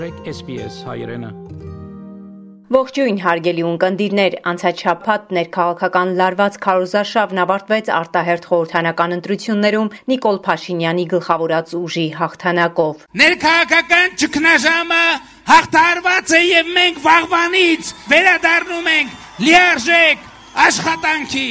մտրեք SPS հայրենը Ողջույն հարգելի ունկնդիրներ, անցած շաբաթ ներքաղաքական լարված քարոզարշավն ավարտվեց արտահերթ խորհրդանական ընտրություններում Նիկոլ Փաշինյանի գլխավորած ուժի հաղթանակով։ Ներքաղաքական ճգնաժամը հաղթարված է եւ մենք վաղվանից վերադառնում ենք լիարժեք աշխատանքի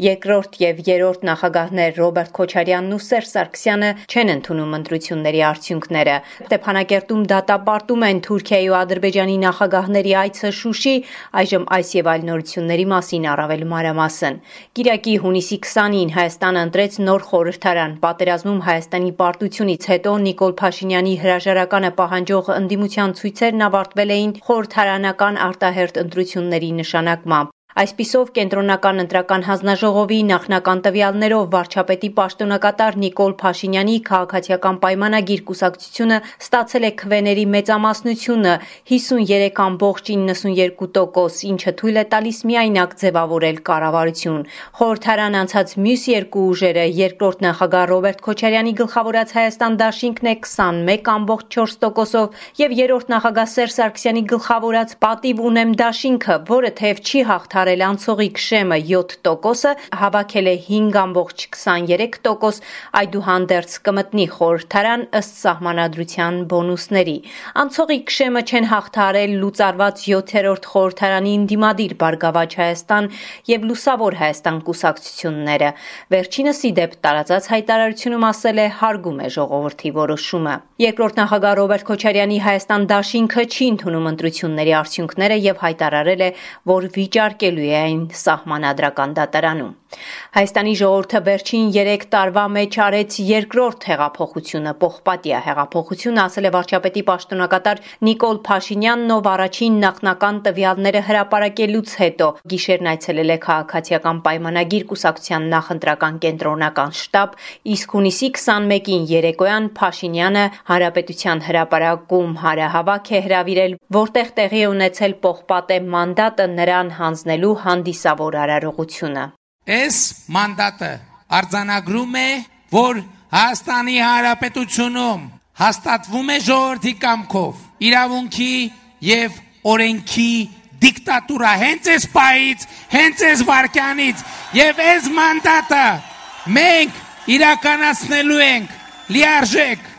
Երկրորդ եւ երրորդ նախագահներ Ռոբերտ Քոչարյանն ու Սերժ Սարգսյանը չեն ընդունում ընտրությունների արդյունքները։ Ստեփանակերտում դատապարտում են Թուրքիայի ու Ադրբեջանի նախագահների այցը Շուշի, այժմ այս եւ այլ նորությունների մասին առավել մանրամասն։ Կիրակի հունիսի 20-ին Հայաստանը ընտրեց նոր խորհրդարան։ Պատերազմում Հայաստանի պարտությունից հետո Նիկոլ Փաշինյանի հրաժարականը պահանջող ընդդիմության ցույցերն ավարտվել էին խորհրդարանական արտահերտ ընտրությունների նշանակմամբ։ Այսպիսով կենտրոնական ընտրական հանձնաժողովի նախնական տվյալներով վարչապետի պաշտոնակատար Նիկոլ Փաշինյանի քաղաքացիական պայմանագիր կուսակցությունը ստացել է քվեների մեծամասնությունը 53.92%, ինչը թույլ է տալիս միայնակ ձևավորել կառավարություն։ Խորհրդարան անցած մյուս երկու ուժերը երկրորդ նախագահ Ռոբերտ Քոչարյանի գլխավորած Հայաստան դաշինքն է 21.4%-ով եւ երրորդ նախագահ Սերժ Սարգսյանի գլխավորած Պատիվ ունեմ դաշինքը, որը թեև չի հաղթարել վճարել անցողի քշեմը 7%-ը հավաքել է 5.23%, այդուհանդերձ կմտնի խորհրդարան ըստ սահմանադրության բոնուսների։ Անցողի քշեմը չեն հաղթարել լուծարված 7-րդ խորհրդարանի ընդդիմադիր Բարգավաճ Հայաստան եւ Լուսավոր Հայաստան կուսակցությունները։ Վերջինս ի դեպ տարածած հայտարարությունում ասել է հարգում է ժողովրդի որոշումը։ Երկրորդ նախագահ Ռոբերտ Քոչարյանի Հայաստան դաշինքը չի ընդունում ընտրությունների արդյունքները եւ հայտարարել է, որ վիճարկելու լինելու է այն սահմանադրական դատարանում։ Հայաստանի ժողովուրդը վերջին 3 տարվա մեջ արեց երկրորդ հեղափոխությունը, Պողպատիա հեղափոխությունը, ասել է վարչապետի պաշտոնակատար Նիկոլ Փաշինյանն, ով առաջին նախնական տվյալները հրապարակելուց հետո գիշերն այցելել է քաղաքացիական պայմանագիր կուսակցության նախընտրական կենտրոնական շտաբ, իսկ հունիսի 21-ին երեկոյան Փաշինյանը Հանրապետության հրապարակում հարահավաք է հրավիրել, որտեղ տեղի ունեցել Պողպատե մանդատը նրան հանձնելու ստանալու հանդիսավոր արարողությունը։ Այս մանդատը արձանագրում է, որ Հայաստանի Հանրապետությունում հաստատվում է ժողովրդի կամքով իրավունքի եւ օրենքի դիկտատուրա հենց այս պայից, հենց այս վարքյանից եւ այս մանդատը մենք իրականացնելու ենք լիարժեք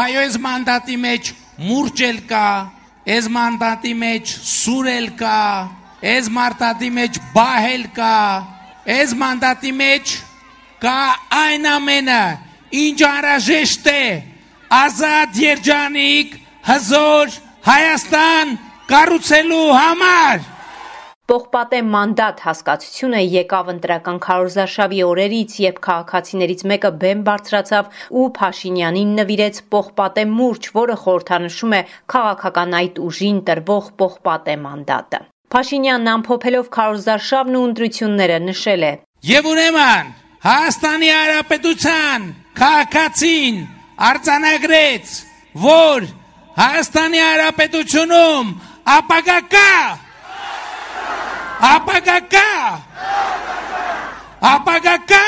այո այս մանդատի մեջ մուրճել կա այս մանդատի մեջ սուրել կա Այս մարտատի մեջ բահել կա, այս մանդատի մեջ կա այն ամենը, ինչ անհրաժեշտ է. Ազատ երջանիկ հզոր Հայաստան կառուցելու համար։ Պողպատե մանդատ հասկացությունը եկավ ընտրական քարոզարշավի օրերից, երբ քաղաքացիներից մեկը բեմ բարձրացավ ու Փաշինյանին նվիրեց Պողպատե մուրջ, որը խորհրդանշում է քաղաքական այդ ուժին տրվող Պողպատե մանդատը։ Փաշինյանն ամփոփելով քարոզարշավն ու ընտրությունները նշել է. Եվ ուրեմն Հայաստանի Հանրապետության քաղաքացին արձանագրեց, որ Հայաստանի Հանրապետությունում ապագա կա ապագա կա ապագա կա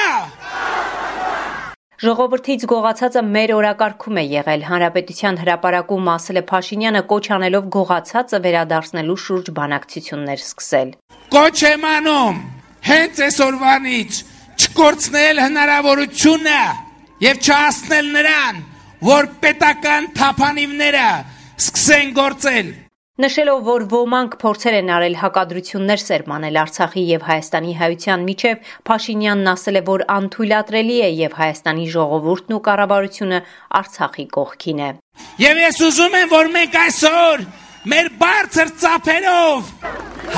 Ժողովրդից գողացածը մեր օրակարգում է եղել։ Հանրապետության հրապարակում ասել է Փաշինյանը կոչ անելով գողացածը վերադարձնելու շուրջ բանակցություններ սկսել։ Կոչ եմ անում հենց այսօրվանից չկորցնել հնարավորությունը եւ չհասնել նրան, որ պետական թափանիվները սկսեն գործել Նշելով, որ ոմանք փորձեր են արել հակադրություններ սերմանել Արցախի եւ Հայաստանի հայության միջև, Փաշինյանն ասել է, որ անթույլատրելի է եւ Հայաստանի ժողովուրդն ու կառավարությունը Արցախի կողքին է։ Եվ ես ուզում եմ, որ մենք այսօր մեր բարձր ծափերով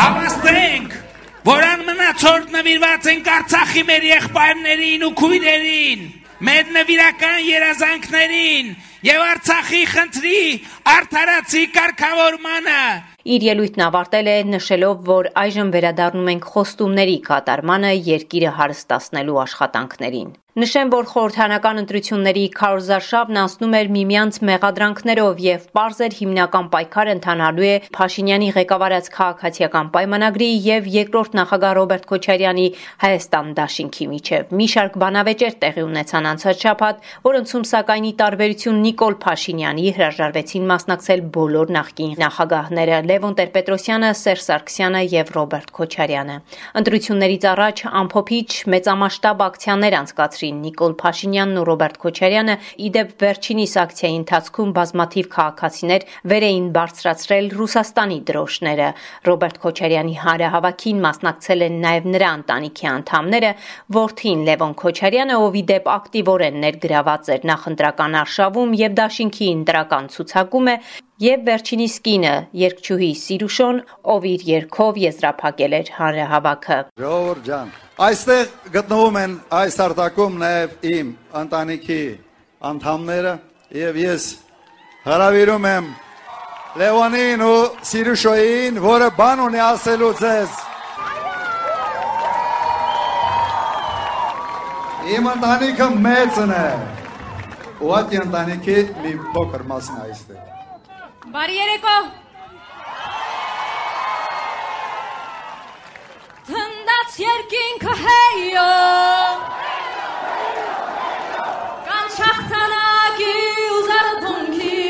հավաստենք, որ անմնացորդ նվիրված ենք Արցախի մեր եղբայրներին ու քույրերին, մեր նվիրական երազանքներին եւ Արցախի խնդրի արդարացի կարգավորմանը Իր ելույթն ավարտել է նշելով, որ այժմ վերադառնում ենք խոստումների կատարմանը երկիրը հարստացնելու աշխատանքներին։ Նշեմ, որ խորհրդանական ընտրությունների քարոզարշավն անցնում էր միմյանց մեղադրանքներով եւ པարզ էր հիմնական պայքար ընթանալու է Փաշինյանի ղեկավարած քաղաքացիական պայմանագրի եւ երկրորդ նախագահ Ռոբերտ Քոչարյանի Հայաստան դաշինքի միջև։ Մի շարք բանավեճեր տեղի ունեցան անցած շաբաթ, որոնցում սակայն ի տարբերություն Նիկոլ Փաշինյանի հրաժարվեցին մասնակցել բոլոր նախկին նախագահները Լևոն Տեր-Պետրոսյանը, Սերժ Սարգսյանը եւ Ռոբերտ Քոչարյանը։ Ընտրություններից առաջ ամփոփիչ մեծամասշտաբ ակցիաներ անցկացրին կայացրին Նիկոլ Փաշինյանն ու Ռոբերտ Քոչարյանը, իդեպ վերջինիս ակցիայի ընթացքում բազմաթիվ քաղաքացիներ վեր էին բարձրացրել Ռուսաստանի դրոշները։ Ռոբերտ Քոչարյանի հանրահավաքին մասնակցել են նաև նրա ընտանիքի անդամները, որդին Լևոն Քոչարյանը, ով իդեպ ակտիվորեն ներգրաված էր նախընտրական արշավում եւ դաշինքի ընտրական ցուցակում է, եւ վերջինիս կինը երկչուհի Սիրուշոն, ով իր երկով եզրափակել էր հանրահավաքը։ Ժողովուրդ ջան, այստեղ գտնվում են այս արտակում նաեւ իմ ընտանիքի անդամները եւ ես հրավիրում եմ Լևոնին ու Սիրուշոյին, որը բան ունի ասելու ձեզ։ Իմ ընտանիքը մեծն է։ Ու այդ ընտանիքի մի փոքր մասն է այստեղ։ Բարի երեկո։ Թնդաց երկինքը հեյո Կանչախտանակի ու զարդունքի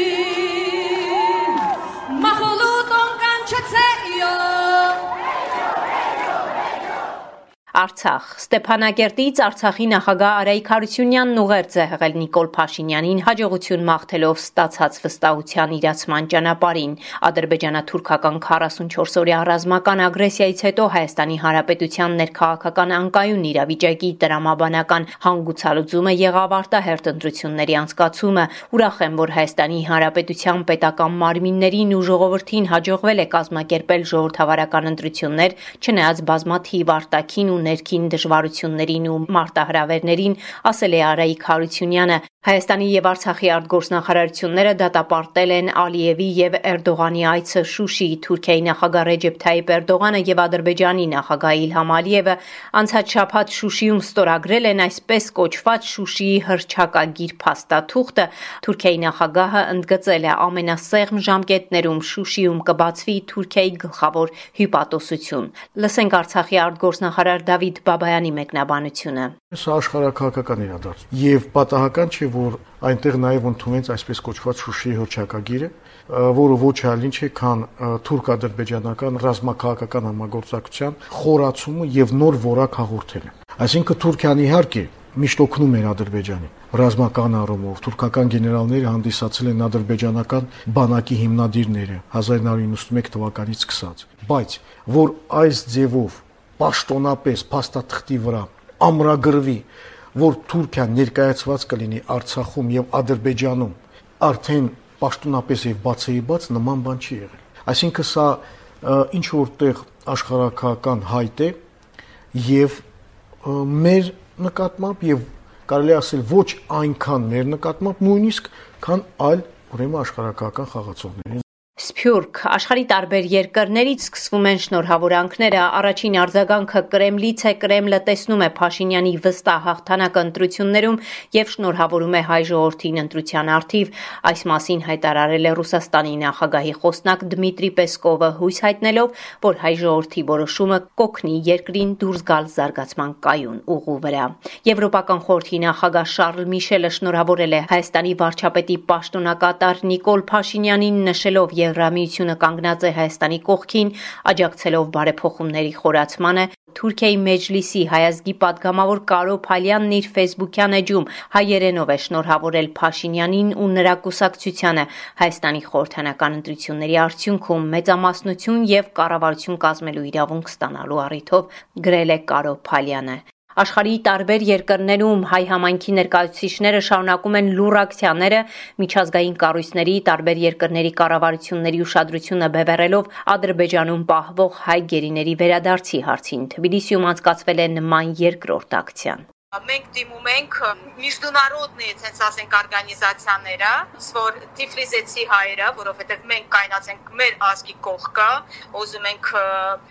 Մախոլուտոն կանչեցեյո Արցախ Ստեփանագերտից Արցախի նախագահ Արայիկ Հարությունյանն ուղերձ է հղել Նիկոլ Փաշինյանին հաջողություն մաղթելով ստացած վստահության իրացման ճանապարհին։ Ադրբեջանա-թուրքական 44-օրյա ռազմական ագրեսիայից հետո Հայաստանի Հանրապետության ներքաղաքական անկայուն իրավիճակի տրամաբանական հանգուցալուծումը եղավ արտահերտ ընտրությունների անցկացումը։ Ուրախ եմ, որ Հայաստանի Հանրապետության պետական մարմիններին ու ժողովրդին հաջողվել է կազմակերպել ժողովրդավարական ընտրություններ, չնայած բազմաթիվ արտաքին ու ներքին դժվարություններին ու մարտահրավերներին, ասել է Արայիկ Հարությունյանը, Հայաստանի եւ Արցախի արտգործնախարարությունները դատապարտել են Ալիևի եւ Էրդողանի այցը Շուշի, Թուրքիայի նախագահ Ռեջեփ Թայիպ Էրդողանը եւ Ադրբեջանի նախագահ Իլհամ Ալիևը անցած շաբաթ Շուշիում ստորագրել են այսպես կոչված Շուշիի հրճակագիր փաստաթուղթը։ Թուրքիայի նախագահը ընդգծել է ամենասեղմ ժամկետներում Շուշիում կբացվի Թուրքիայի գլխավոր հյուպատոսություն։ Լսենք Արցախի արտգործնախարար Դավիթ Բաբայանի մեկնաբանությունը։ Սա աշխարհակահաղական իրադարձություն եւ պատահական չէ, որ այնտեղ նաեւ ընդունվեց այսպես կոչված Շուշիի հռչակագիրը, որը ոչ այլ ինչ է, քան թուրք-ադրբեջանական ռազմաքաղաքական համագործակցության խորացումը եւ նոր որակ հաղորդելը։ Այսինքն Թուրքիան իհարկե միշտ օգնում էր Ադրբեջանին ռազմական առումով թուրքական գեներալները հանդիսացել են ադրբեջանական բանակի հիմնադիրները 1991 թվականից սկսած բայց որ այս ձևով պաշտոնապես փաստաթղթի վրա ամրագրվի որ Թուրքիան ներկայացված կլինի Արցախում եւ Ադրբեջանում արդեն պաշտոնապես եւ բացեի բաց նման բան չի եղել։ Այսինքն սա ինչ որտեղ աշխարհակական հայտ է եւ մեր նկատմամբ եւ կարելի ասել ոչ այնքան մեր նկատմամբ նույնիսկ քան այլ ուրեմն աշխարհակական խաղացողների Սփյուռք աշխարի տարբեր երկրներից սկսվում են շնորհավորանքները։ Առաջին արձագանքը Կրեմլից է։ Կրեմլը տեսնում է Փաշինյանի վստահ հաղթանակը ընտրություններում եւ շնորհավորում է հայ ժողովրդին ընտրության արդիվ։ Այս մասին հայտարարել է Ռուսաստանի նախագահի խոսնակ Դմիտրի Պեսկովը, հույս հայտնելով, որ հայ ժողովրդի որոշումը կօգնի երկրին դուրս գալ զարգացման կայուն ուղու վրա։ Եվրոպական խորհրդի նախագահ Շարլ Միշելը շնորհավորել է Հայաստանի վարչապետի պաշտոնակատար Նիկոլ Փաշինյանին նշելով Հանրամիությունը կանգնած է Հայաստանի կողքին, աջակցելով բարեփոխումների խորացմանը։ Թուրքիայի Մեջլիսի հայազգի падգամավոր Կարո Փալյանն իր Facebook-յան էջում հայերենով է շնորհավորել Փաշինյանին ու նրա կուսակցությանը Հայաստանի խորհրդանական ընտրությունների արդյունքում մեծամասնություն եւ կառավարություն կազմելու իրավունք ստանալու առիթով գրել է Կարո Փալյանը։ Աշխարհի տարբեր երկրներում հայ համայնքի ներկայացուցիչները շարունակում են լուր ակցիաները միջազգային կառույցների տարբեր երկրների կառավարությունների ուշադրությունը բևեռելով Ադրբեջանում պահվող հայ գերիների վերադարձի հարցին։ Թբիլիսիում անցկացվել է նման երկրորդ ակցիան մենք դիմում ենք միջդունարոդնի, այսպես ասենք, օրգանիզացիաները, որ Տիֆլիզեցի հայերը, որովհետև մենք կայնած ենք մեր ազգի կողքը, ուզում ենք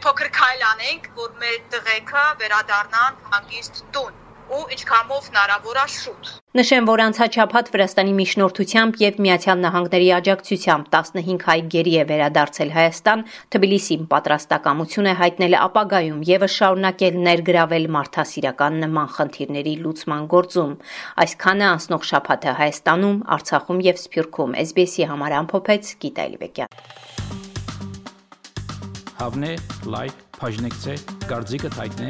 փոքր քայլ անենք, որ մեր տղեկը վերադառնան հանգիստ տուն ու ինչքանով հնարավոր է շուտ։ Նշեմ, որ անցաչափած Վրաստանի միջնորդությամբ եւ Միացյալ Նահանգների աջակցությամբ 15 հայ գերի է վերադարձել Հայաստան, Թբիլիսին պատրաստակամություն է հայտնել ապագայում եւս շարունակել ներգրավել մարդասիրական նման խնդիրների լուծման գործում։ Այսքանը անցնող շաբաթը Հայաստանում, Արցախում եւ Սփյուռքում SBS-ի համար ամփոփեց Գիտա Իլբեկյան։ Հավնե, լայք, բաժնեկցե, դարձիկը թայտնե,